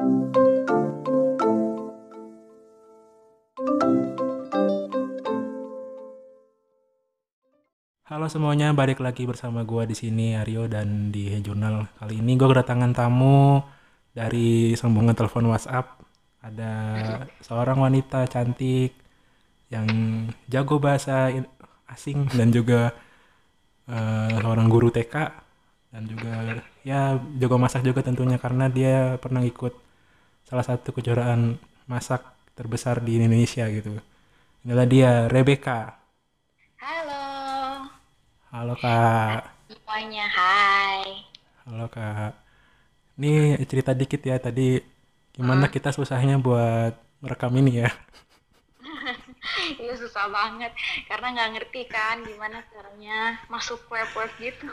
Halo semuanya, balik lagi bersama gua di sini Aryo dan di Jurnal. Kali ini gua kedatangan tamu dari sambungan telepon WhatsApp. Ada seorang wanita cantik yang jago bahasa in- asing dan juga eh, seorang guru TK dan juga ya jago masak juga tentunya karena dia pernah ikut salah satu kejuaraan masak terbesar di Indonesia gitu. Inilah dia Rebecca. Halo Halo Kak. semuanya, hai. Halo Kak. Ini cerita dikit ya tadi gimana kita susahnya buat merekam ini ya. Iya susah banget karena nggak ngerti kan gimana caranya masuk web-web gitu.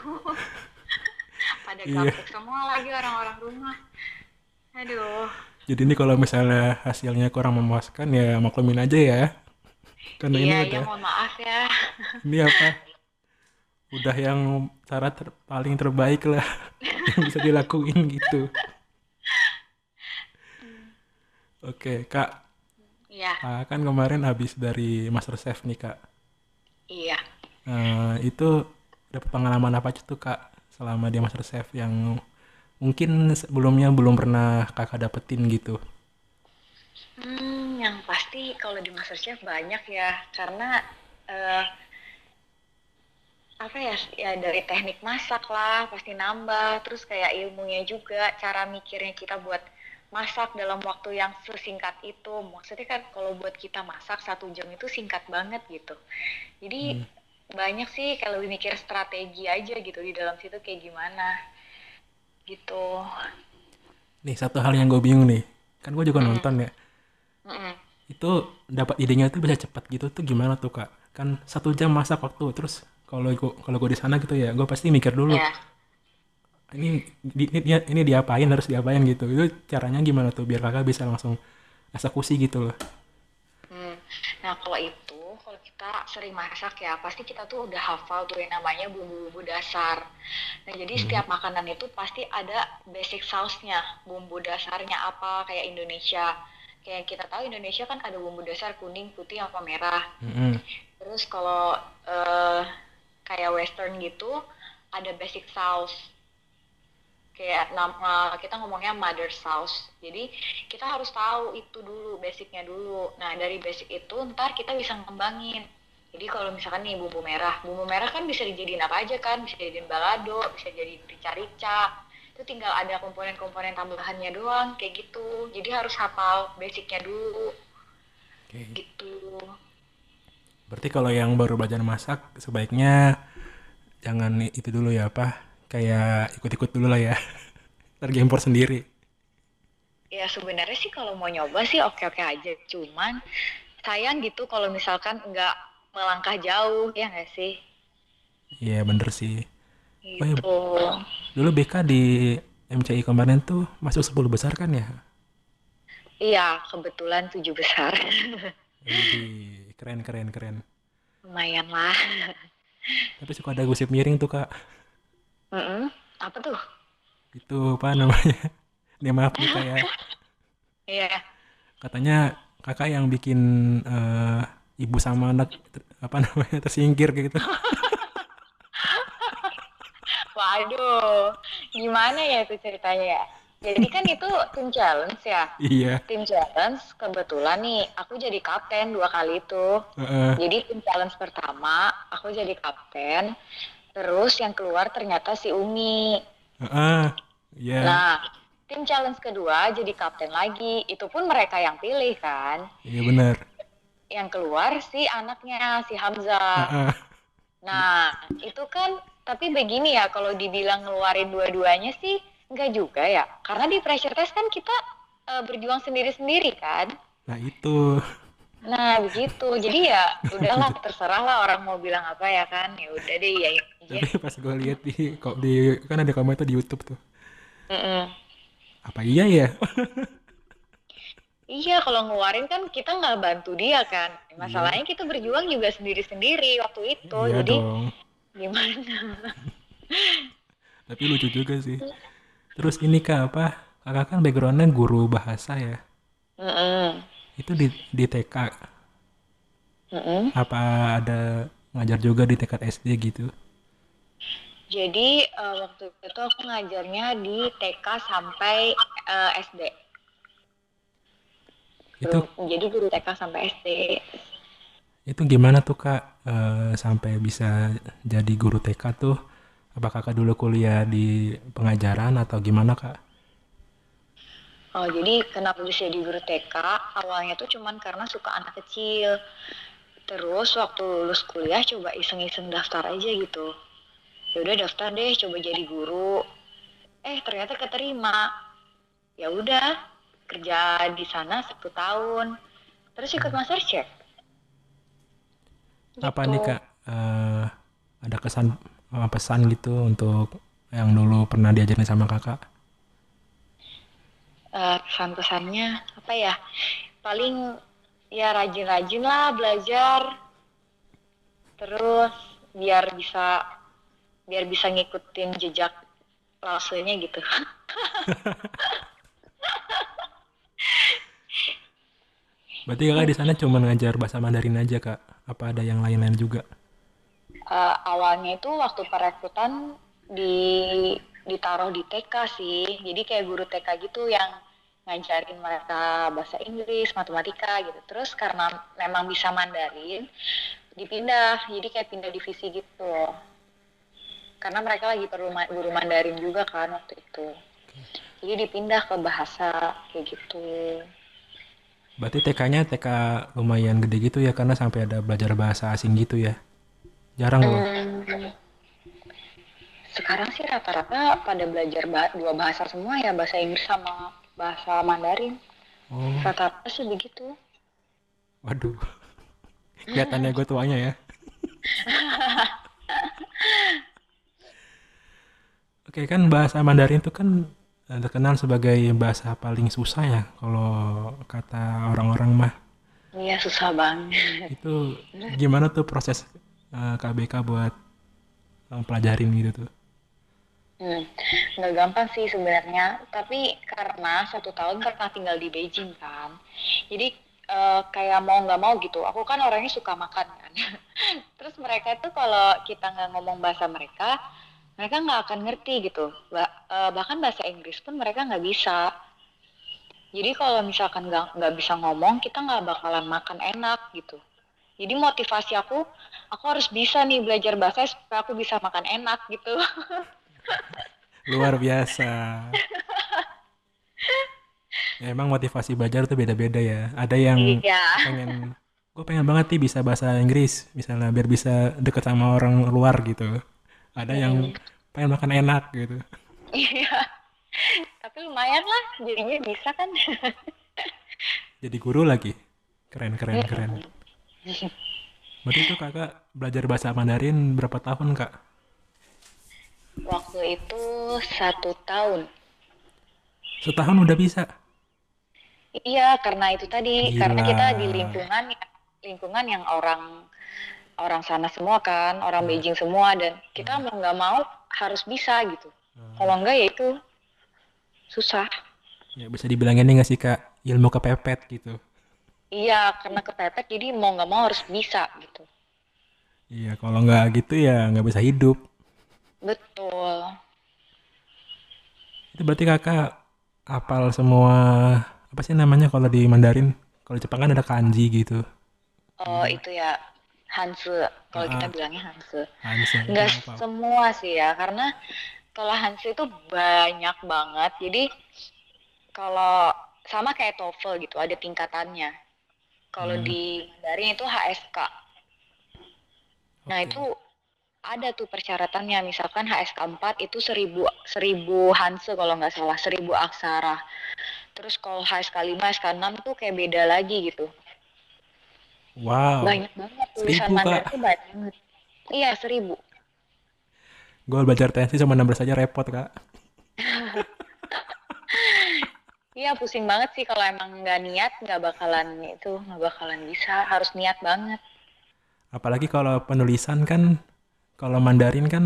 Pada Iya. gabut semua lagi orang-orang rumah. Aduh, Jadi ini kalau misalnya hasilnya kurang memuaskan ya maklumin aja ya. Karena ini iya, iya udah mohon maaf ya. ini apa? Udah yang cara ter- paling terbaik lah yang bisa dilakuin gitu. Oke, Kak. Iya, Kak kan kemarin habis dari MasterChef nih, Kak. iya. Eh, itu dapat pengalaman apa aja tuh kak selama di MasterChef yang mungkin sebelumnya belum pernah kakak dapetin gitu. Hmm, yang pasti kalau di MasterChef banyak ya karena eh, apa ya ya dari teknik masak lah pasti nambah terus kayak ilmunya juga cara mikirnya kita buat masak dalam waktu yang sesingkat itu. Maksudnya kan kalau buat kita masak satu jam itu singkat banget gitu. Jadi banyak sih kalau mikir strategi aja gitu di dalam situ kayak gimana gitu Nih satu hal yang gue bingung nih, kan gue juga nonton ya. Mm-mm. Itu dapat idenya tuh bisa cepat gitu tuh gimana tuh kak? Kan satu jam masak waktu terus kalau gue kalau gue di sana gitu ya, gue pasti mikir dulu ya ini di- ini, dia- ini diapain harus diapain gitu. Itu caranya gimana tuh biar kakak bisa langsung eksekusi gitu loh. Hmm. Nah, kalau itu, kita sering masak ya, pasti kita tuh udah hafal tuh yang namanya bumbu-bumbu dasar. Nah, jadi setiap makanan itu pasti ada basic sauce-nya, bumbu dasarnya apa, kayak Indonesia. Kayak kita tahu Indonesia kan ada bumbu dasar kuning, putih, apa merah. Mm-mm. Terus kalau eh, kayak western gitu, ada basic sauce kayak nama kita ngomongnya mother sauce. Jadi kita harus tahu itu dulu basicnya dulu. Nah dari basic itu ntar kita bisa ngembangin. Jadi kalau misalkan nih bumbu merah, bumbu merah kan bisa dijadiin apa aja kan? Bisa dijadiin balado, bisa jadi rica-rica. Itu tinggal ada komponen-komponen tambahannya doang kayak gitu. Jadi harus hafal basicnya dulu Oke. gitu. Berarti kalau yang baru belajar masak sebaiknya jangan itu dulu ya apa kayak ikut-ikut dulu lah ya. Ntar gempor sendiri. Ya sebenarnya sih kalau mau nyoba sih oke-oke aja. Cuman sayang gitu kalau misalkan nggak melangkah jauh ya nggak sih? Iya bener sih. Oh iya, Gitu. dulu BK di MCI kemarin tuh masuk 10 besar kan ya? Iya kebetulan tujuh besar. Jadi keren keren keren. Lumayan lah. Tapi suka ada gosip miring tuh kak. Mm-mm. Apa tuh? Itu apa namanya? Nih maaf nih ya. Iya. Katanya kakak yang bikin eh, ibu sama anak apa namanya tersingkir kayak gitu. Waduh, gimana ya itu ceritanya ya? Jadi kan itu tim challenge ya. iya. Tim challenge kebetulan nih aku jadi kapten dua kali itu. Heeh. Jadi tim challenge pertama aku jadi kapten, terus yang keluar ternyata si Umi. Heeh. Iya. Nah, tim challenge kedua jadi kapten lagi, itu pun mereka yang pilih kan. Iya benar. Yang keluar si anaknya si Hamzah. Heeh. Nah, itu kan tapi begini ya kalau dibilang ngeluarin dua-duanya sih enggak juga ya. Karena di pressure test kan kita eh, berjuang sendiri-sendiri kan. Nah itu. Nah, begitu. Jadi ya udahlah terserah lah orang mau bilang apa ya kan. Ya udah deh ya. ya. Tapi pas gue lihat di kok di kan ada komen tuh di YouTube tuh. Mm-mm. Apa iya ya? Iya, kalau ngeluarin kan kita nggak bantu dia kan. Masalahnya kita berjuang juga sendiri-sendiri waktu itu. Iya Jadi dong. gimana? Tapi lucu juga sih. Terus ini kak apa? kakak kan backgroundnya guru bahasa ya. Mm-mm. Itu di di TK Mm-mm. apa ada ngajar juga di tingkat SD gitu? Jadi eh, waktu itu aku ngajarnya di TK sampai eh, SD. Itu Jadi guru TK sampai SD. itu gimana tuh kak eh, sampai bisa jadi guru TK tuh? Apa kakak dulu kuliah di pengajaran atau gimana kak? Oh, jadi kenapa bisa jadi guru TK? Awalnya tuh cuman karena suka anak kecil. Terus waktu lulus kuliah coba iseng-iseng daftar aja gitu. Ya udah daftar deh, coba jadi guru. Eh ternyata keterima. Ya udah kerja di sana satu tahun. Terus ikut Masterchef. Apa Gitu. nih kak? Eh, ada kesan pesan gitu untuk yang dulu pernah diajarin sama kakak? Eh, pesan-pesannya apa ya? Paling ya rajin-rajin lah belajar. Terus biar bisa biar bisa ngikutin jejak lasenya gitu. Berarti kakak di sana cuma ngajar bahasa Mandarin aja kak? Apa ada yang lain-lain juga? Eh, awalnya itu waktu perekrutan di ditaruh di TK sih. Jadi kayak guru TK gitu yang ngajarin mereka bahasa Inggris, matematika gitu. Terus karena memang bisa Mandarin, dipindah. Jadi kayak pindah divisi gitu. Karena mereka lagi perlu ma- guru Mandarin juga kan waktu itu. Jadi dipindah ke bahasa kayak gitu. Berarti TK-nya TK lumayan gede gitu ya karena sampai ada belajar bahasa asing gitu ya. Jarang loh. Hmm, sekarang sih rata-rata pada belajar ba- dua bahasa semua ya, bahasa Inggris sama bahasa Mandarin. Oh, Rata-rata sih begitu. waduh. Kelihatannya gue tuanya ya. Oke kan bahasa Mandarin itu kan eh, terkenal sebagai bahasa paling susah ya kalau kata orang-orang mah. Iya, susah banget. Itu gimana tuh proses eh, KBK buat eh, pelajarin gitu tuh? Hmm, nggak gampang sih sebenarnya, tapi karena satu tahun pernah tinggal di Beijing kan, jadi eh, kayak mau nggak mau gitu, aku kan orangnya suka makan kan, terus mereka itu kalau kita nggak ngomong bahasa mereka, mereka nggak akan ngerti gitu, Ba- eh, bahkan bahasa Inggris pun mereka nggak bisa. Jadi kalau misalkan nggak bisa ngomong, kita nggak bakalan makan enak gitu. Jadi motivasi aku, aku harus bisa nih belajar bahasa supaya aku bisa makan enak gitu. Luar biasa. Ya, emang motivasi belajar tuh beda-beda ya. Ada yang Iya. pengen, gue pengen banget nih bisa bahasa Inggris, misalnya biar bisa deket sama orang luar gitu. Ada yang pengen makan enak gitu. Iya. Tapi lumayan lah, jadinya bisa kan. Jadi guru lagi. Keren, keren, keren. Berarti itu kakak belajar bahasa Mandarin berapa tahun kak? Waktu itu satu tahun. Setahun udah bisa. Iya, karena itu tadi, karena Gila. kita di lingkungan lingkungan yang orang orang sana semua kan, orang Beijing semua dan kita mau nggak mau harus bisa gitu. Kalau enggak ya itu susah. Ya bisa dibilang ini nggak sih kak? Ilmu kepepet gitu. Iya, karena kepepet jadi mau nggak mau harus bisa gitu. Iya, kalau nggak gitu ya nggak bisa hidup. Betul. Itu berarti kakak hafal semua apa sih namanya kalau di Mandarin? Kalau Jepang kan ada kanji gitu. Oh, itu ya Hanse. Kalau kita Ah. bilangnya Hanse. Hanse. Enggak apa? semua sih ya, karena kalau Hanse itu banyak banget. Jadi kalau sama kayak TOEFL gitu, ada tingkatannya. Kalau Hmm. di Mandarin itu HSK. Nah, Oke. itu ada tuh persyaratannya. Misalkan HSK 4 itu 1000 1000 Hanse kalau nggak salah, 1000 aksara. Terus kalau HSK 5, HSK 6 tuh kayak beda lagi gitu. Wow. Banyak banget tulisan Seribu, Mandarin tuh banyak banget. Iya, 1000. Gue belajar tensi cuma 16 aja repot kak. Iya pusing banget sih kalau emang nggak niat nggak bakalan itu nggak bakalan bisa harus niat banget. Apalagi kalau penulisan kan, kalau Mandarin kan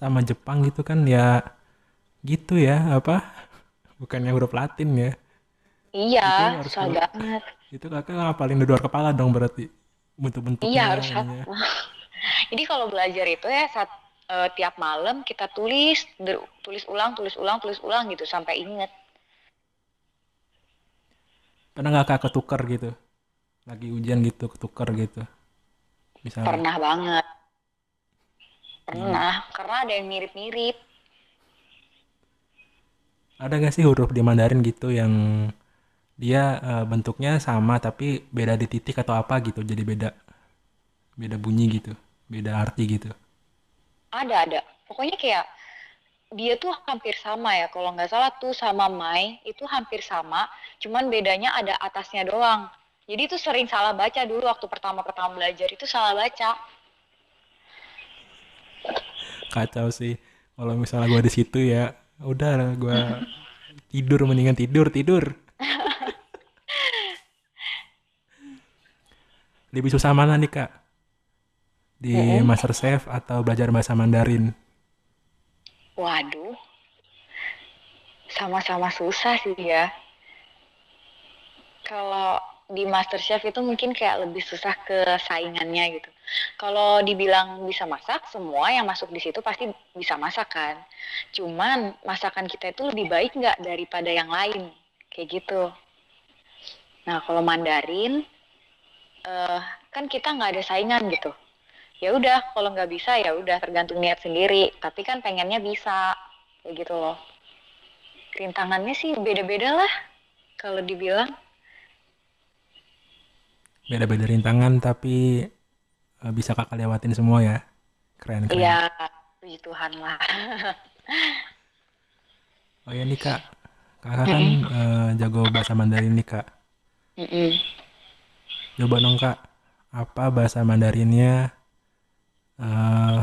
sama Jepang gitu kan ya gitu ya apa Bukannya huruf Latin ya. Iya, Itu harus susah huruf. banget. Itu kakak ngapalin di luar kepala dong berarti. Iya, Bentuk-bentuknya harus ininya. hafal. Jadi kalau belajar itu ya saat eh, tiap malam kita tulis, tulis ulang, tulis ulang, tulis ulang gitu sampai inget. Pernah nggak kakak ketukar gitu? Lagi ujian gitu, ketukar gitu. Misalnya. Pernah banget, Hmm. pernah. Karena ada yang mirip-mirip. Ada nggak sih huruf di Mandarin gitu yang dia eh, bentuknya sama tapi beda di titik atau apa gitu, jadi beda beda bunyi gitu, beda arti gitu. Ada, ada. Pokoknya kayak dia tuh hampir sama ya. Kalau nggak salah tuh sama Mai itu hampir sama. Cuman bedanya ada atasnya doang. Jadi itu sering salah baca dulu waktu pertama-pertama belajar itu salah baca. Kacau sih. Kalau misalnya gua di situ ya, udah gua tidur mendingan tidur tidur. Lebih susah mana nih kak? Di Mm-mm. MasterChef atau belajar bahasa Mandarin? Waduh, sama-sama susah sih ya. Kalau di MasterChef itu mungkin kayak lebih susah ke saingannya gitu. Kalau dibilang bisa masak, semua yang masuk di situ pasti bisa masak kan. Cuman masakan kita itu lebih baik nggak daripada yang lain, kayak gitu. Nah kalau Mandarin, eh, kan kita nggak ada saingan gitu. Ya udah, kalau nggak bisa ya udah tergantung niat sendiri. Tapi kan pengennya bisa, kayak gitu loh. Rintangannya sih beda-beda lah, kalau dibilang. Beda-beda rintangan tapi eh, bisa kakak lewatin semua ya. Keren keren. Iya, puji Tuhan lah. Oh ya nih kak, kakak kan eh, jago bahasa Mandarin nih kak. Mm-mm. Coba dong kak, apa bahasa Mandarinnya? eh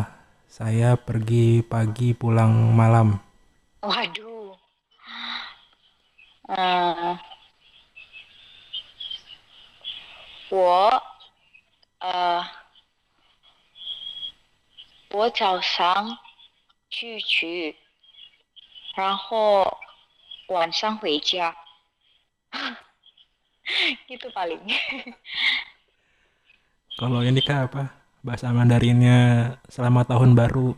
saya pergi pagi pulang malam. Waduh. Eh, 我呃，我早上去取，然后晚上回家，gitu paling. Kalau ini kak apa? Bahasa Mandarinnya selamat tahun baru.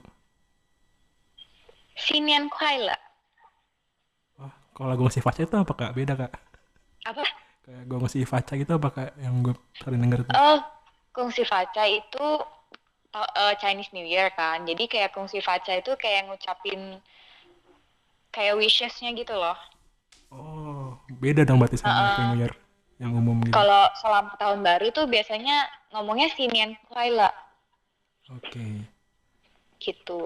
新年快乐。 Wah, kalau Gong Si Faca itu apa kak? Beda kak. Apa? Kayak Gong Si Faca gitu apa kak? Yang gue sering denger tuh. Oh, Kungsi Faca itu eh, Chinese New Year kan. Jadi kayak Kungsi Faca itu kayak ngucapin kayak wishes-nya gitu loh. Oh, beda dong berarti sama Happy New Year yang umum gitu. Kalau selamat tahun baru tuh biasanya ngomongnya Sinian Kuaila Oke, gitu.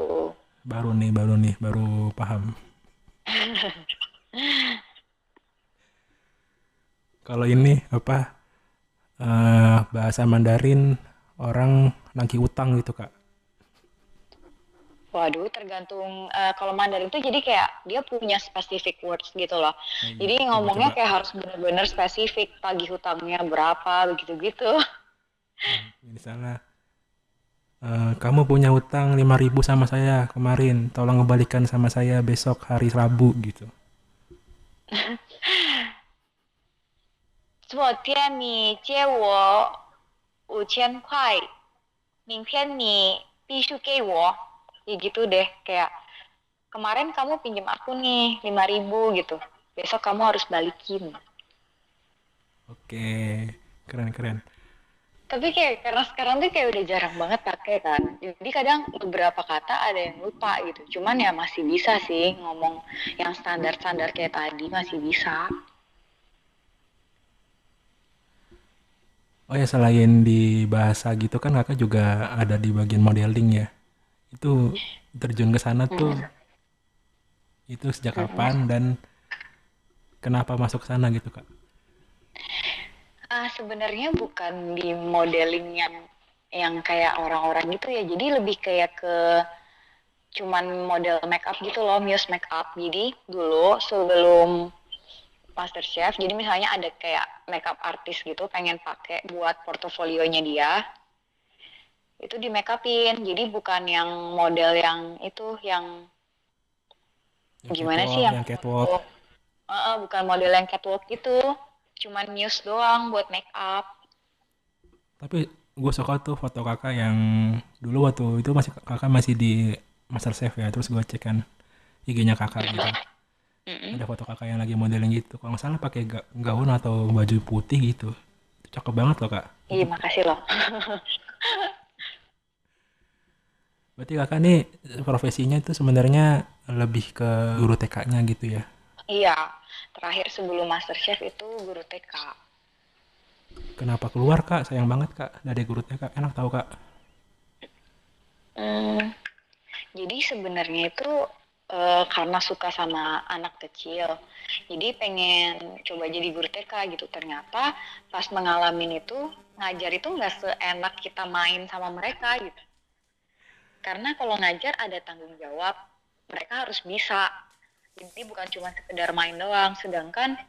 baru nih, baru nih, baru paham. Kalau ini apa? eh, bahasa Mandarin orang nagih utang gitu kak. Waduh, tergantung eh, kalau Mandarin tuh jadi kayak dia punya specific words gitu loh. Kayak Jadi gitu. ngomongnya Coba-coba. kayak harus bener-bener spesifik, tagih hutangnya berapa begitu-gitu. Misalnya, eh, kamu punya utang 5.000 sama saya kemarin, tolong kembalikan sama saya besok hari Rabu gitu. 昨天你借我 五千块，明天你必须给我。Ya gitu deh, kayak kemarin kamu pinjam aku nih 5000 gitu. Besok kamu harus balikin. Oke, keren-keren. Tapi kayak karena sekarang tuh kayak udah jarang banget pakai kan. Jadi kadang beberapa kata ada yang lupa gitu. Cuman ya masih bisa sih ngomong yang standar-standar kayak tadi masih bisa. Oh ya, selain di bahasa gitu kan kakak juga ada di bagian modeling ya. Itu terjun ke sana tuh, itu sejak kapan dan kenapa masuk ke sana gitu kak? Ah, sebenarnya bukan di modeling yang yang kayak orang-orang gitu ya. Jadi lebih kayak ke cuman model make up gitu loh, muse make up. Jadi dulu sebelum MasterChef, jadi misalnya ada kayak makeup artist gitu pengen pakai buat portofolionya dia. Itu di make upin. Jadi bukan yang model yang itu yang Yang gimana sih yang yang catwalk. uh, bukan model yang catwalk gitu cuman news doang buat make up tapi gue suka tuh foto kakak yang dulu waktu itu masih kakak masih di Master Chef ya terus gue cek kan IG-nya kakak gitu Mm-mm. ada foto kakak yang lagi modeling gitu. Kalau nggak salah pakai ga- gaun atau baju putih gitu. Cakep banget loh kak. Iya makasih loh. Berarti kakak nih profesinya itu sebenarnya lebih ke guru TK-nya gitu ya? Iya. Terakhir sebelum master chef itu guru TK kenapa keluar kak? Sayang banget kak. Dari guru TK enak tahu kak. Hmm, jadi sebenarnya itu eh, karena suka sama anak kecil, jadi pengen coba jadi guru TK gitu. Ternyata pas mengalamin itu ngajar itu nggak seenak kita main sama mereka gitu. Karena kalau ngajar ada tanggung jawab, mereka harus bisa. Jadi bukan cuma sekedar main doang. Sedangkan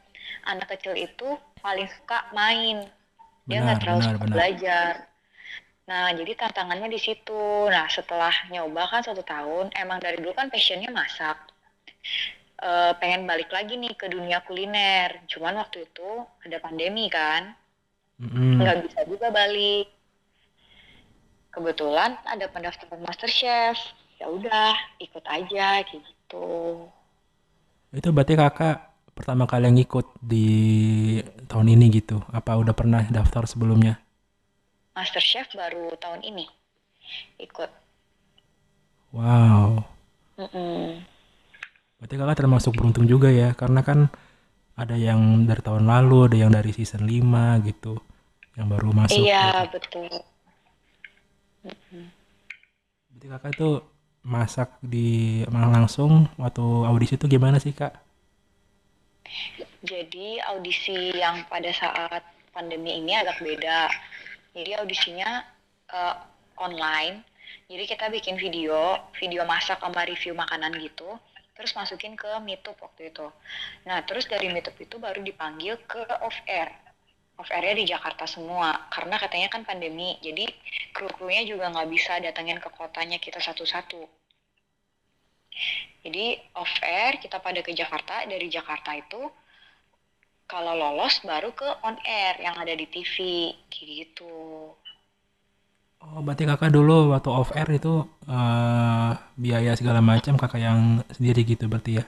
anak kecil itu paling suka main, dia nggak terlalu benar suka benar belajar. Nah, jadi tantangannya di situ. Nah, setelah nyoba kan satu tahun, emang dari dulu kan passionnya masak. Eh, pengen balik lagi nih ke dunia kuliner. Cuman waktu itu ada pandemi kan, Mm-mm. nggak bisa juga balik. Kebetulan ada pendaftaran MasterChef. Ya udah, ikut aja kayak gitu. itu berarti kakak pertama kali yang ikut di tahun ini gitu apa udah pernah daftar sebelumnya MasterChef baru tahun ini ikut. wow Mm-mm. Berarti kakak termasuk beruntung juga ya, karena kan ada yang dari tahun lalu, ada yang dari season 5 gitu, yang baru masuk gitu. Iya, betul. Berarti kakak itu masak di Malang langsung waktu audisi itu gimana sih kak? Jadi audisi yang pada saat pandemi ini agak beda. Jadi audisinya eh, online. Jadi kita bikin video, video masak sama review makanan gitu. Terus masukin ke Meetup waktu itu. Nah, terus dari Meetup itu baru dipanggil ke off air. Off airnya di Jakarta semua. Karena katanya kan pandemi. Jadi kru-krunya juga nggak bisa datangin ke kotanya kita satu-satu. Jadi off air kita pada ke Jakarta. Dari Jakarta itu kalau lolos baru ke on air yang ada di TV gitu. Oh, berarti kakak dulu waktu off air itu eh, biaya segala macam kakak yang sendiri gitu berarti ya?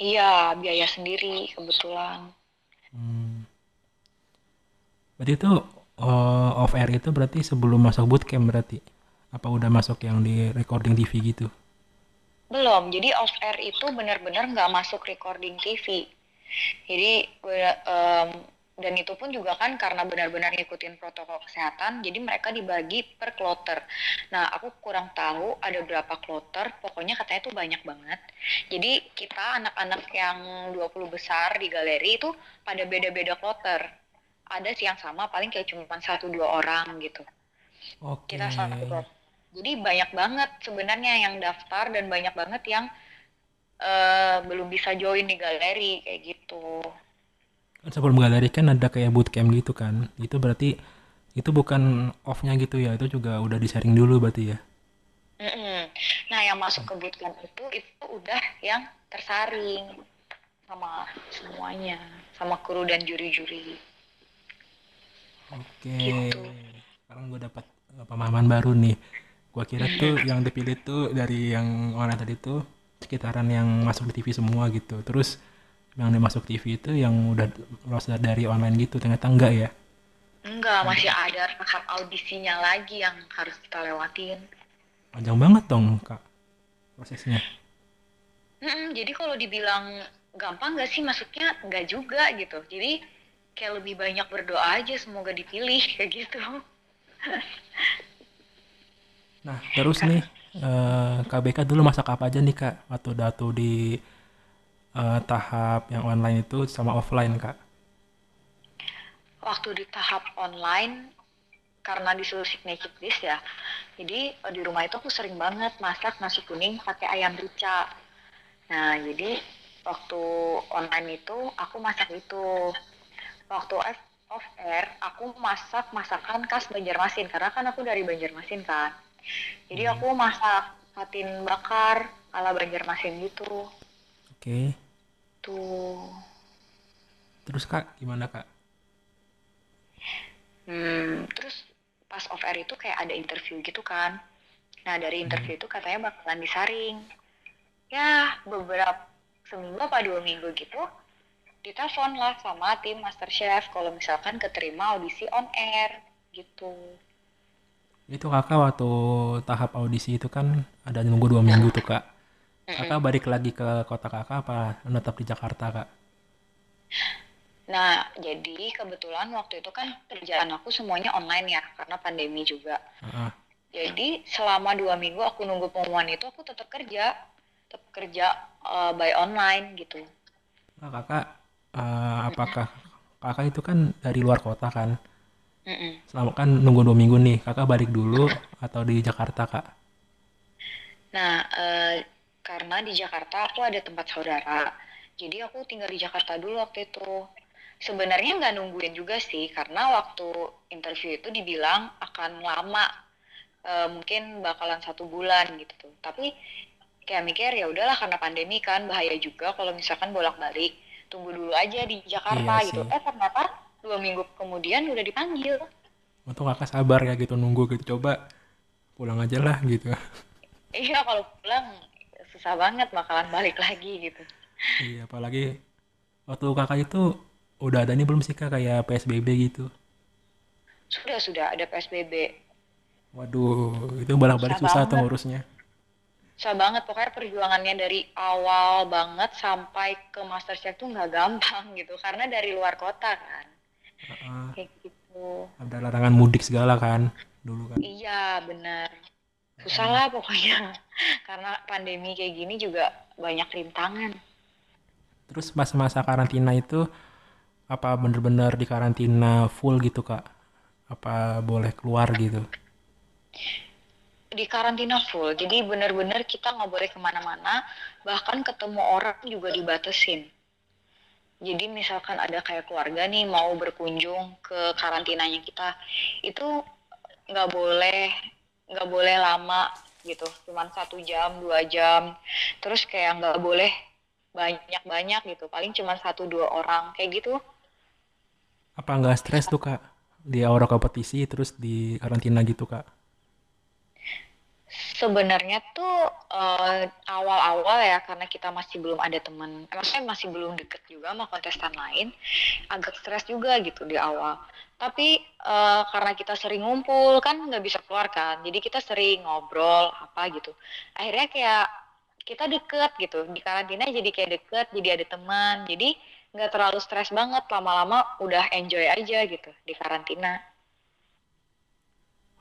Iya, biaya sendiri kebetulan. Hmm. Berarti itu eh, off air itu berarti sebelum masuk bootcamp berarti? Apa udah masuk yang di recording TV gitu? Belum, jadi off air itu benar-benar nggak masuk recording TV. Jadi gue- em, dan itu pun juga kan karena benar-benar ngikutin protokol kesehatan, jadi mereka dibagi per kloter. Nah, aku kurang tahu ada berapa kloter, pokoknya katanya tuh banyak banget. Jadi kita anak-anak yang 20 besar di galeri itu pada beda-beda kloter. Ada sih yang sama, paling kayak cuma satu dua orang gitu. Oke. Kita satu kloter. Jadi banyak banget sebenarnya yang daftar dan banyak banget yang eh, belum bisa join di galeri kayak gitu. Kan sebelum galeri kan ada kayak bootcamp gitu kan. Itu berarti itu bukan off-nya gitu ya. Itu juga udah di-sharing dulu berarti ya. Mm-mm. Nah, yang masuk ke bootcamp itu itu udah yang tersaring sama semuanya, sama kru dan juri-juri Oke. gitu. Sekarang gue dapat eh, pemahaman baru nih. Gua kira tuh yang dipilih tuh dari yang online tadi tuh sekitaran yang masuk di TV semua gitu. Terus yang dimasuk TV itu yang udah lolos dari online gitu. Ternyata enggak ya. Enggak, masih ada tahap audisinya lagi yang harus kita lewatin. Panjang banget dong, Kak. Prosesnya. Mm-mm, jadi kalau dibilang gampang nggak sih masuknya nggak juga gitu. Jadi kayak lebih banyak berdoa aja semoga dipilih kayak gitu. Nah, terus nih eh, KBK dulu masak apa aja nih, Kak? Waktu datu di eh, tahap yang online itu sama offline, Kak. Waktu di tahap online karena disuruh signature dish ya. Jadi eh, di rumah itu aku sering banget masak nasi kuning pakai ayam rica. Nah, jadi waktu online itu aku masak itu. Waktu off off air aku masak masakan khas Banjarmasin karena kan aku dari Banjarmasin kan. Jadi Hmm. aku masak patin bakar ala Banjarmasin gitu. Oke. gitu Terus Kak, gimana Kak? hmm, terus pas off air itu kayak ada interview gitu kan nah dari interview itu katanya bakalan disaring ya beberapa seminggu apa dua minggu gitu ditelepon lah sama tim Masterchef kalau misalkan keterima audisi on air gitu Itu Kakak waktu tahap audisi itu kan ada nunggu dua minggu tuh Kak. Kakak balik lagi ke kota Kakak apa menetap di Jakarta Kak? Nah, jadi kebetulan waktu itu kan kerjaan aku semuanya online ya, karena pandemi juga. Heeh. Jadi selama dua minggu aku nunggu pengumuman itu, aku tetap kerja, tetap kerja eh, by online gitu. Nah, Kakak, eh, apakah Kakak itu kan dari luar kota kan? Mm-mm. Selama kan nunggu dua minggu nih, Kakak balik dulu atau di Jakarta Kak? Nah, eh, karena di Jakarta aku ada tempat saudara, jadi aku tinggal di Jakarta dulu waktu itu. Sebenarnya nggak nungguin juga sih, karena waktu interview itu dibilang akan lama, eh, mungkin bakalan satu bulan gitu tuh. Tapi kayak mikir ya udahlah karena pandemi kan bahaya juga kalau misalkan bolak-balik, tunggu dulu aja di Jakarta Iya gitu. sih. Eh ternyata dua minggu kemudian udah dipanggil. Untung Kakak sabar ya gitu nunggu gitu. Coba pulang aja lah gitu. Iya kalau pulang susah banget bakalan balik lagi gitu. Iya, apalagi waktu Kakak itu udah ada nih belum sih Kak kayak PSBB gitu? Sudah sudah ada PSBB. Waduh, itu bolak-balik Susah susah tuh ngurusnya. Susah banget pokoknya perjuangannya dari awal banget sampai ke Masterchef tuh nggak gampang gitu karena dari luar kota kan Heeh. kayak gitu Ada larangan mudik segala kan dulu kan. iya benar susah lah pokoknya karena pandemi kayak gini juga banyak rintangan Terus pas masa karantina itu apa bener-bener di karantina full gitu Kak? Apa boleh keluar gitu? di karantina full jadi benar-benar kita nggak boleh ke mana-mana bahkan ketemu orang juga dibatesin jadi misalkan ada kayak keluarga nih mau berkunjung ke karantinanya kita itu nggak boleh nggak boleh lama gitu. Cuman satu jam dua jam. Terus kayak nggak boleh banyak-banyak gitu. Paling cuman satu dua orang. Kayak gitu. Apa nggak stres tuh Kak? Di awal kompetisi terus di karantina gitu Kak? Sebenarnya tuh eh, awal-awal ya karena kita masih belum ada teman, maksudnya masih belum deket juga sama kontestan lain, agak stres juga gitu di awal. Tapi eh, karena kita sering ngumpul kan nggak bisa keluar kan, jadi kita sering ngobrol apa gitu. Akhirnya kayak kita deket gitu di karantina jadi kayak deket, jadi ada teman, jadi nggak terlalu stres banget. Lama-lama udah enjoy aja gitu di karantina.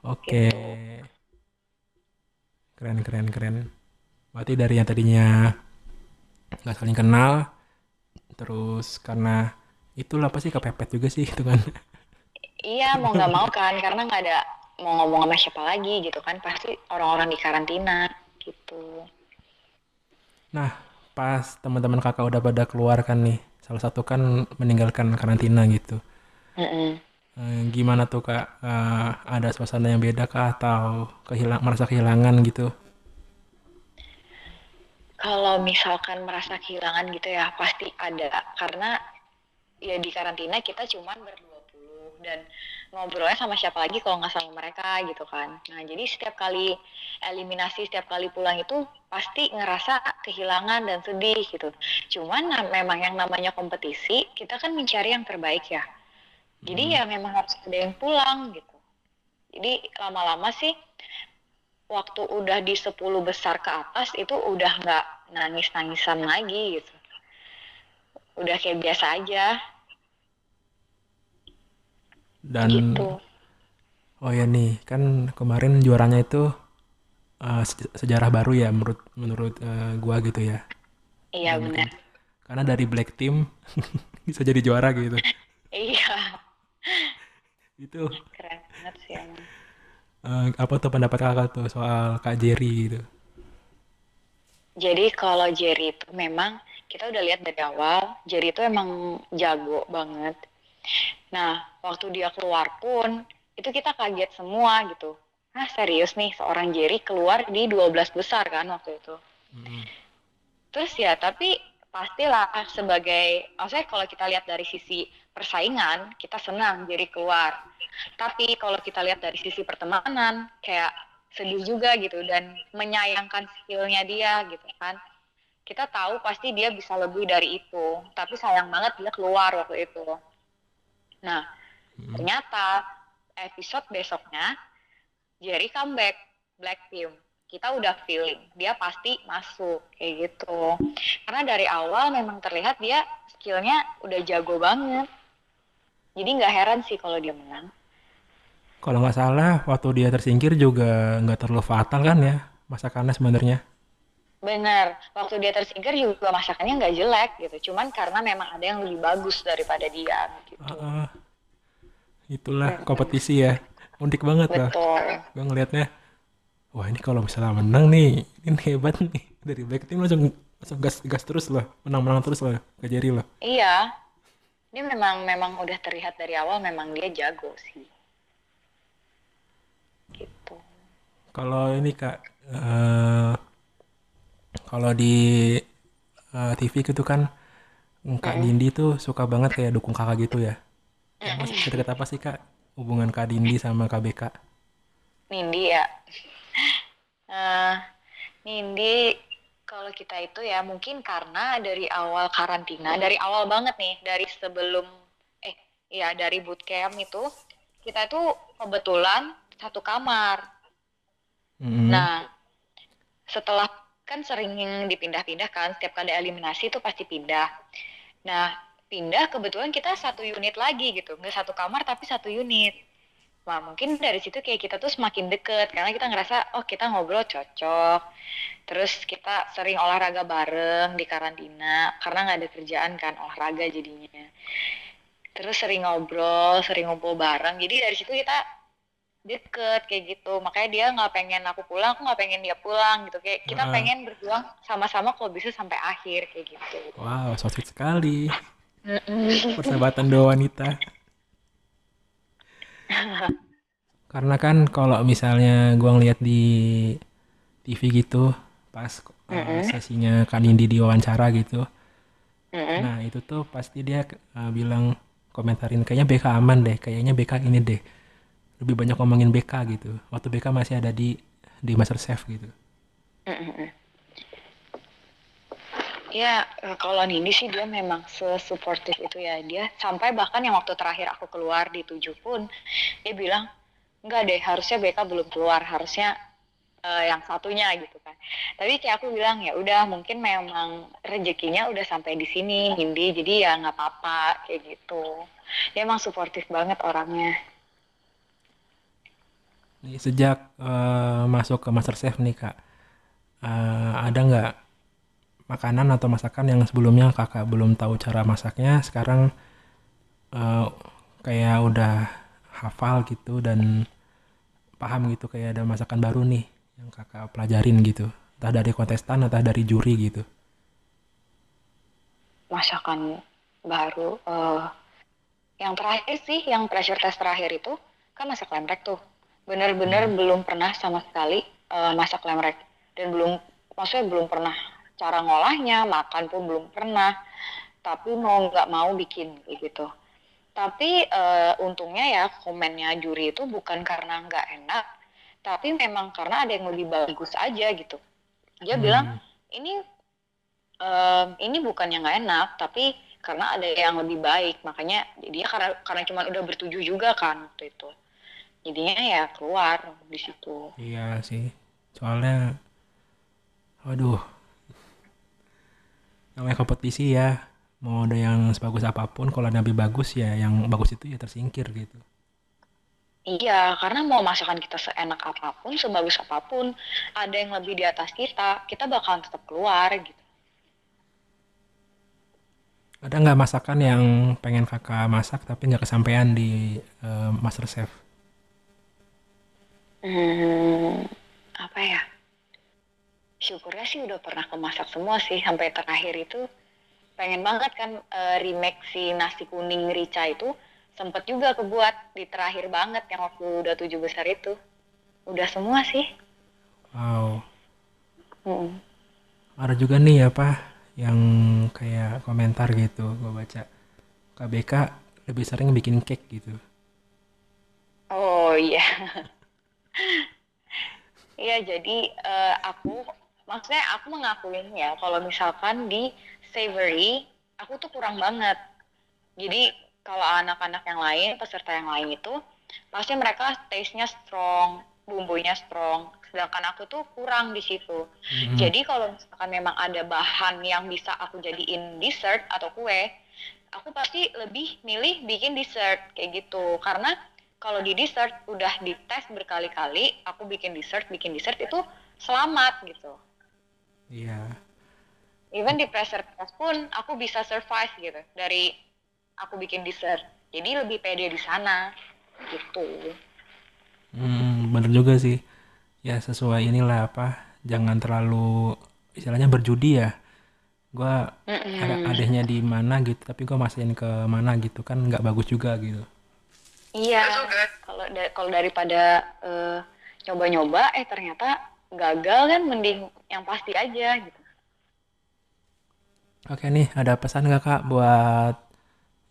Oke. Keren keren keren. Berarti dari yang tadinya nggak saling kenal, terus karena itulah pasti kepepet juga sih itu kan. Iya, mau nggak mau kan, karena nggak ada mau ngomong sama siapa lagi gitu kan, pasti orang-orang di karantina gitu. Nah, pas teman-teman kakak udah pada keluar kan nih, salah satu kan meninggalkan karantina gitu. Mm-mm. Eh, gimana tuh kak? Eh, ada suasana yang beda kah atau kehilang merasa kehilangan gitu? Kalau misalkan merasa kehilangan gitu ya, pasti ada. Karena ya di karantina kita cuman berdua puluh dan ngobrolnya sama siapa lagi kalau nggak sama mereka gitu kan. Nah, jadi setiap kali eliminasi, setiap kali pulang itu pasti ngerasa kehilangan dan sedih gitu. Cuman nah, memang yang namanya kompetisi, kita kan mencari yang terbaik ya. Jadi ya memang harus ada yang pulang gitu. Jadi lama-lama sih waktu udah di 10 besar ke atas itu udah nggak nangis-nangisan lagi gitu. Udah kayak biasa aja Dan gitu. oh ya nih, kan kemarin juaranya itu sej- sejarah baru ya menurut menurut eh, gua gitu ya. Iya benar. karena dari black team bisa jadi juara gitu. Iya, Itu keren banget sih emang. eh, apa tuh pendapat kakak tuh soal Kak Jerry gitu? Jadi kalau Jerry itu memang kita udah lihat dari awal, Jerry itu emang jago banget. Nah, waktu dia keluar pun itu kita kaget semua gitu. Nah, serius nih seorang Jerry keluar di 12 besar kan waktu itu. Mm. Terus ya, tapi pastilah sebagai maksudnya kalau kita lihat dari sisi persaingan kita senang jadi keluar. Tapi kalau kita lihat dari sisi pertemanan kayak sedih juga gitu dan menyayangkan skillnya dia gitu kan. Kita tahu pasti dia bisa lebih dari itu tapi sayang banget dia keluar waktu itu. Nah hmm. ternyata episode besoknya Jerry comeback Black Team kita udah feeling dia pasti masuk kayak gitu. Karena dari awal memang terlihat dia skillnya udah jago banget jadi nggak heran sih kalau dia menang kalau nggak salah, waktu dia tersingkir juga nggak terlalu fatal kan ya masakannya sebenarnya. Bener, waktu dia tersingkir juga masakannya nggak jelek gitu. Cuman karena memang ada yang lebih bagus daripada dia gitu. Uh, itulah kompetisi ya. Unik banget lah. Gue ngelihatnya, wah ini kalau misalnya menang nih, ini hebat nih. Dari Black Team langsung langsung gas gas terus loh, menang-menang terus loh, ke Jerry loh. Iya, dia memang memang udah terlihat dari awal memang dia jago sih. Kalau ini Kak, uh, kalau di uh, TV gitu kan Kak mm. Dindi tuh suka banget kayak dukung kakak gitu ya. Mm. Deket apa sih Kak hubungan Kak Dindi sama KBK? Nindi ya. Uh, Nindi kalau kita itu ya mungkin karena dari awal karantina, dari awal banget nih, dari sebelum eh ya dari bootcamp itu kita tuh kebetulan satu kamar hmm Nah, setelah kan sering dipindah-pindah kan, setiap kali eliminasi itu pasti pindah. Nah, pindah kebetulan kita satu unit lagi gitu, nggak satu kamar tapi satu unit. Wah mungkin dari situ kayak kita tuh semakin deket karena kita ngerasa oh kita ngobrol cocok. Terus kita sering olahraga bareng di karantina karena nggak ada kerjaan kan olahraga jadinya. Terus sering ngobrol, sering ngumpul bareng. Jadi dari situ kita deket kayak gitu. Makanya dia nggak pengen aku pulang aku nggak pengen dia pulang gitu. Kayak kita pengen berjuang sama-sama kalau bisa sampai akhir kayak gitu. Wow so sweet sekali persahabatan dua wanita karena kan kalau misalnya gua ngeliat di TV gitu pas mm -hmm. sesinya Kak Nindi diwawancara gitu. Mm -hmm. nah itu tuh pasti dia uh, bilang komentarin kayaknya BK aman deh kayaknya BK ini deh. Lebih banyak ngomongin BK gitu. Waktu BK masih ada di di Master Chef gitu Ya, kalau Nindi sih dia memang sesuportif itu ya. Dia sampai bahkan yang waktu terakhir aku keluar di tujuh pun, dia bilang, enggak deh, harusnya BK belum keluar, harusnya uh, yang satunya gitu kan. Tapi kayak aku bilang, ya udah mungkin memang rezekinya udah sampai di sini, Nindi, jadi ya nggak apa-apa, kayak gitu. Dia emang suportif banget orangnya. Sejak uh, masuk ke Master Chef nih kak, uh, ada nggak makanan atau masakan yang sebelumnya kakak belum tahu cara masaknya, sekarang uh, kayak udah hafal gitu dan paham gitu kayak ada masakan baru nih yang kakak pelajarin gitu, entah dari kontestan atau dari juri gitu. Masakan baru, uh, yang terakhir sih, yang pressure test terakhir itu kan masak lemrek tuh benar-benar hmm. belum pernah sama sekali uh, masak lemrek dan belum maksudnya belum pernah cara ngolahnya makan pun belum pernah tapi mau nggak mau bikin gitu. Tapi uh, untungnya ya komennya juri itu bukan karena nggak enak tapi memang karena ada yang lebih bagus aja gitu. Dia hmm. bilang ini uh, ini bukan yang nggak enak tapi karena ada yang lebih baik. Makanya dia karena karena cuma udah bertujuh juga kan waktu itu. Jadinya ya keluar di situ. Iya sih. Soalnya waduh namanya kompetisi ya mau ada yang sebagus apa pun kalau ada lebih bagus ya yang bagus itu ya tersingkir gitu Iya, karena mau masakan kita seenak apa pun, sebagus apa pun, ada yang lebih di atas kita, kita bakalan tetap keluar gitu. Ada nggak masakan yang pengen kakak masak tapi nggak kesampaian di uh, Master Chef? Hmm? Syukurnya sih udah pernah kemasak semua sih sampai terakhir itu pengen banget kan uh, remake si nasi kuning rica itu sempet juga kebuat di terakhir banget yang waktu udah tujuh besar itu. Udah semua sih. Wow. Hmm. ada juga nih apa yang kayak komentar gitu gue baca. KBK lebih sering bikin cake gitu. Oh iya. Iya, jadi eh, aku maksudnya aku mengakuin ya kalau misalkan di savory aku tuh kurang banget. Jadi kalau anak-anak yang lain, peserta yang lain itu pasti mereka taste-nya strong, bumbunya strong. Sedangkan aku tuh kurang di situ. Mhm. Jadi kalau misalkan memang ada bahan yang bisa aku jadiin dessert atau kue, aku pasti lebih milih bikin dessert kayak gitu. Karena kalau di dessert udah dites berkali-kali, aku bikin dessert, bikin dessert itu selamat gitu. Iya Even di pressure press pun aku bisa survive gitu dari aku bikin dessert. Jadi lebih pede di sana gitu. Hmm, bener juga sih ya sesuai inilah apa jangan terlalu istilahnya berjudi ya gua ada Mm-mm. adanya di mana gitu tapi gua masukin ke mana gitu kan nggak bagus juga gitu Iya, kalau da- kalau daripada eh, nyoba-nyoba eh ternyata gagal kan mending yang pasti aja gitu. oke nih ada pesan gak kak buat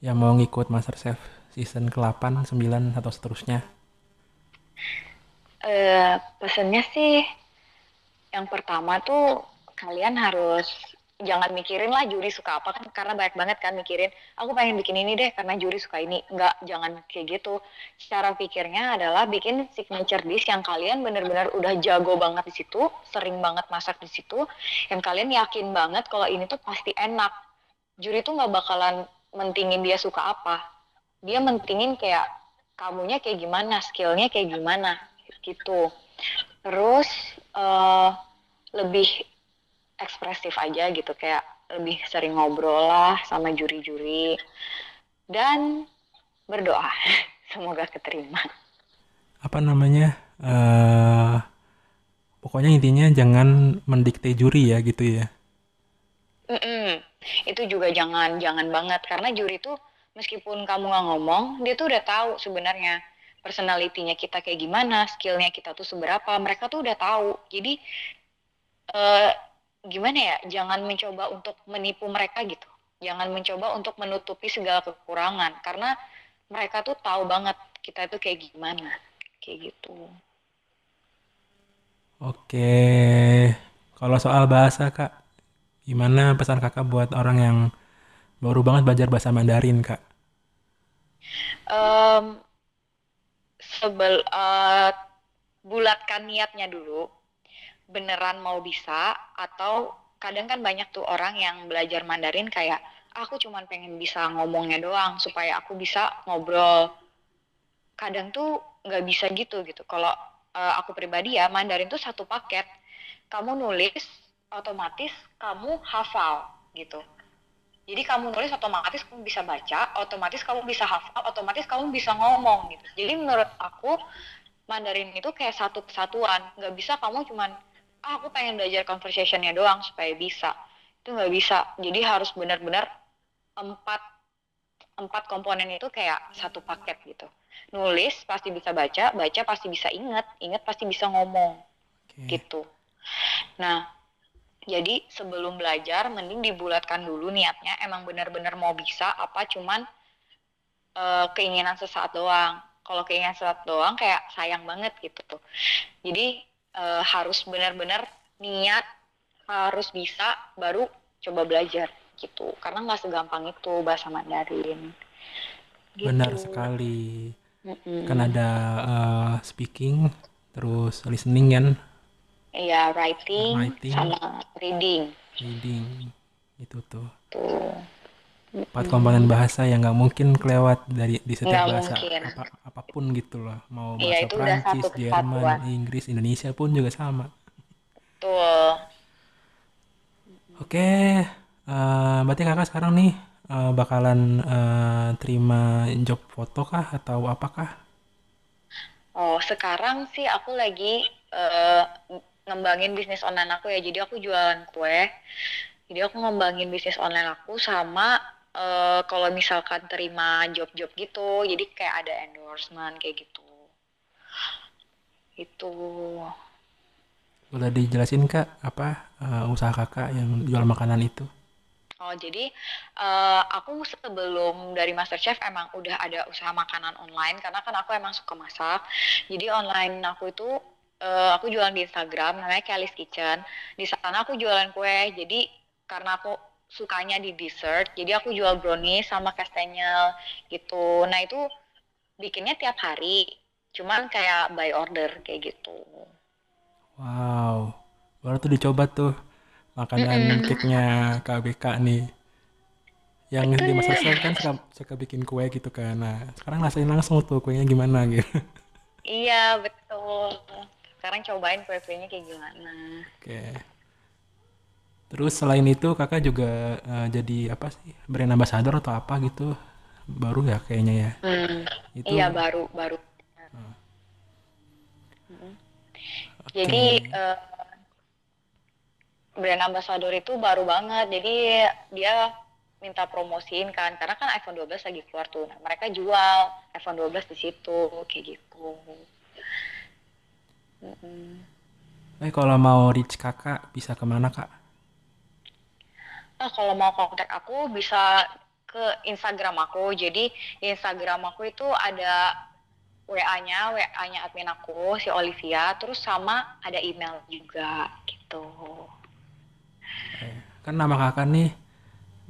yang mau ngikut MasterChef season ke-8, 9 atau seterusnya Eh pesannya sih yang pertama tuh kalian harus jangan mikirin lah juri suka apa kan karena banyak banget kan mikirin aku pengen bikin ini deh karena juri suka ini. Enggak jangan kayak gitu. Secara pikirnya adalah bikin signature dish yang kalian bener-bener udah jago banget di situ sering banget masak di situ yang kalian yakin banget kalau ini tuh pasti enak. Juri tuh nggak bakalan mentingin dia suka apa. Dia mentingin kayak kamunya kayak gimana skillnya kayak gimana gitu. Terus eh lebih ekspresif aja gitu kayak lebih sering ngobrol lah sama juri-juri. Dan berdoa semoga keterima. Apa namanya eh pokoknya intinya jangan mendikte juri ya gitu ya. Mm-mm. itu juga jangan jangan banget. Karena juri tuh meskipun kamu nggak ngomong dia tuh udah tahu sebenarnya personalitinya kita kayak gimana skillnya kita tuh seberapa. Mereka tuh udah tahu. Jadi eh, gimana ya jangan mencoba untuk menipu mereka gitu. Jangan mencoba untuk menutupi segala kekurangan karena mereka tuh tahu banget kita tuh kayak gimana kayak gitu. Oke kalau soal bahasa kak gimana pesan kakak buat orang yang baru banget belajar bahasa Mandarin kak? Em, sebel eh, bulatkan niatnya dulu beneran mau bisa atau kadang kan banyak tuh orang yang belajar Mandarin kayak aku cuman pengen bisa ngomongnya doang supaya aku bisa ngobrol. Kadang tuh nggak bisa gitu gitu. Kalau eh, aku pribadi ya Mandarin tuh satu paket. Kamu nulis otomatis kamu hafal gitu. Jadi kamu nulis otomatis kamu bisa baca otomatis kamu bisa hafal otomatis kamu bisa ngomong gitu. Jadi menurut aku Mandarin itu kayak satu kesatuan. Nggak bisa kamu cuman ah aku pengen belajar conversationnya doang supaya bisa. Itu nggak bisa. Jadi harus benar-benar empat empat komponen itu kayak satu paket gitu. Nulis pasti bisa baca baca pasti bisa inget inget pasti bisa ngomong. Oke. Gitu. Nah jadi sebelum belajar mending dibulatkan dulu niatnya emang benar-benar mau bisa apa cuman eh, keinginan sesaat doang. Kalau keinginan sesaat doang kayak sayang banget gitu tuh. Jadi eh, harus benar-benar niat harus bisa baru coba belajar gitu. Karena nggak segampang itu bahasa Mandarin. Benar gitu sekali. Mm-mm. kan ada eh, speaking terus listening kan? Iya, writing writing. sama reading. Reading itu tuh. Tuh empat komponen bahasa yang nggak mungkin kelewat dari di setiap nggak bahasa. mungkin. Apa apa pun gitu loh. Mau bahasa Iya, itu udah Prancis satu Jerman Inggris Indonesia pun juga sama. Tuh oke eh, berarti kakak sekarang nih eh, bakalan eh, terima job foto kah atau apakah Oh, sekarang sih aku lagi eh, ngembangin bisnis online aku ya. Jadi aku jualan kue. Jadi aku ngembangin bisnis online aku sama eh, kalau misalkan terima job-job gitu. Jadi kayak ada endorsement kayak gitu. Itu. boleh dijelasin kak apa eh, usaha kakak yang jual makanan itu Oh, jadi uh, aku sebelum dari MasterChef emang udah ada usaha makanan online karena kan aku emang suka masak. Jadi online aku itu uh, aku jualan di Instagram namanya Kelly's Kitchen. Di sana aku jualan kue. Jadi karena aku sukanya di dessert, jadi aku jual brownies sama kastanyel gitu. Nah, itu bikinnya tiap hari. Cuman kayak by order kayak gitu. Wow. Baru tuh dicoba tuh makanan mm -mm. cake-nya KBK nih yang di masa kan suka, suka bikin kue gitu kan nah sekarang rasain langsung tuh kuenya gimana gitu iya betul sekarang cobain kue-kuenya kayak gimana oke okay. Terus selain itu kakak juga uh, jadi apa sih brand ambassador atau apa gitu baru ya kayaknya ya hmm, itu iya baru baru uh. Okay. jadi uh, brand ambassador itu baru banget jadi dia minta promosiin kan karena kan iPhone 12 lagi keluar tuh nah, mereka jual iPhone 12 di situ kayak gitu mm -mm. Eh kalau mau reach kakak bisa ke mana kak? Nah kalau mau kontak aku bisa ke Instagram aku. Jadi di Instagram aku itu ada WA-nya, WA-nya admin aku si Olivia, terus sama ada email juga gitu. Kan nama kakak nih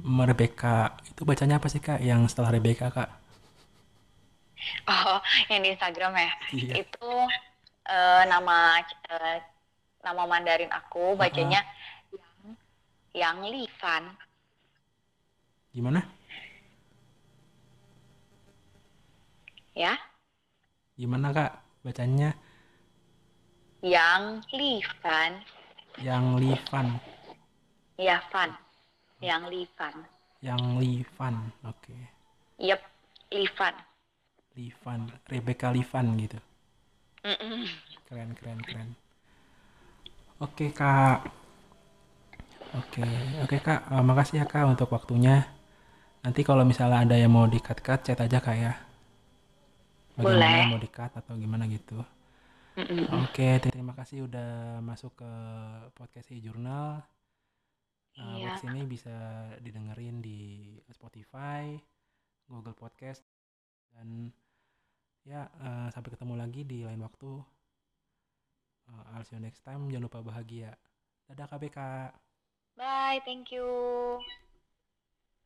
Rebecca. Itu bacanya apa sih kak yang setelah Rebecca kak? Oh, yang di Instagram ya. Iya. Itu uh, nama uh, nama Mandarin aku bacanya uh -huh. Yang Livan. Gimana? Ya? Gimana kak bacanya? Yang Livan. Yang Livan. Iya, Van. Yang Livan. Yang Livan, oke. Okay. Yep, Livan. Livan, Rebecca Livan gitu. Mm -mm. Keren, keren, keren. Oke, Kak. Oke, oke Kak. Uh, makasih ya Kak untuk waktunya. Nanti kalau misalnya ada yang mau di-cut-cut, chat aja Kak ya. Bagaimana Boleh. mau di-cut atau gimana gitu. Mm -mm. Oke, terima kasih udah masuk ke podcast e-jurnal. Uh, iya. Podcast ini bisa didengerin di Spotify, Google Podcast, dan ya uh, sampai ketemu lagi di lain waktu. Uh, I'll see you next time. Jangan lupa bahagia. Dadah KBK. Bye, thank you.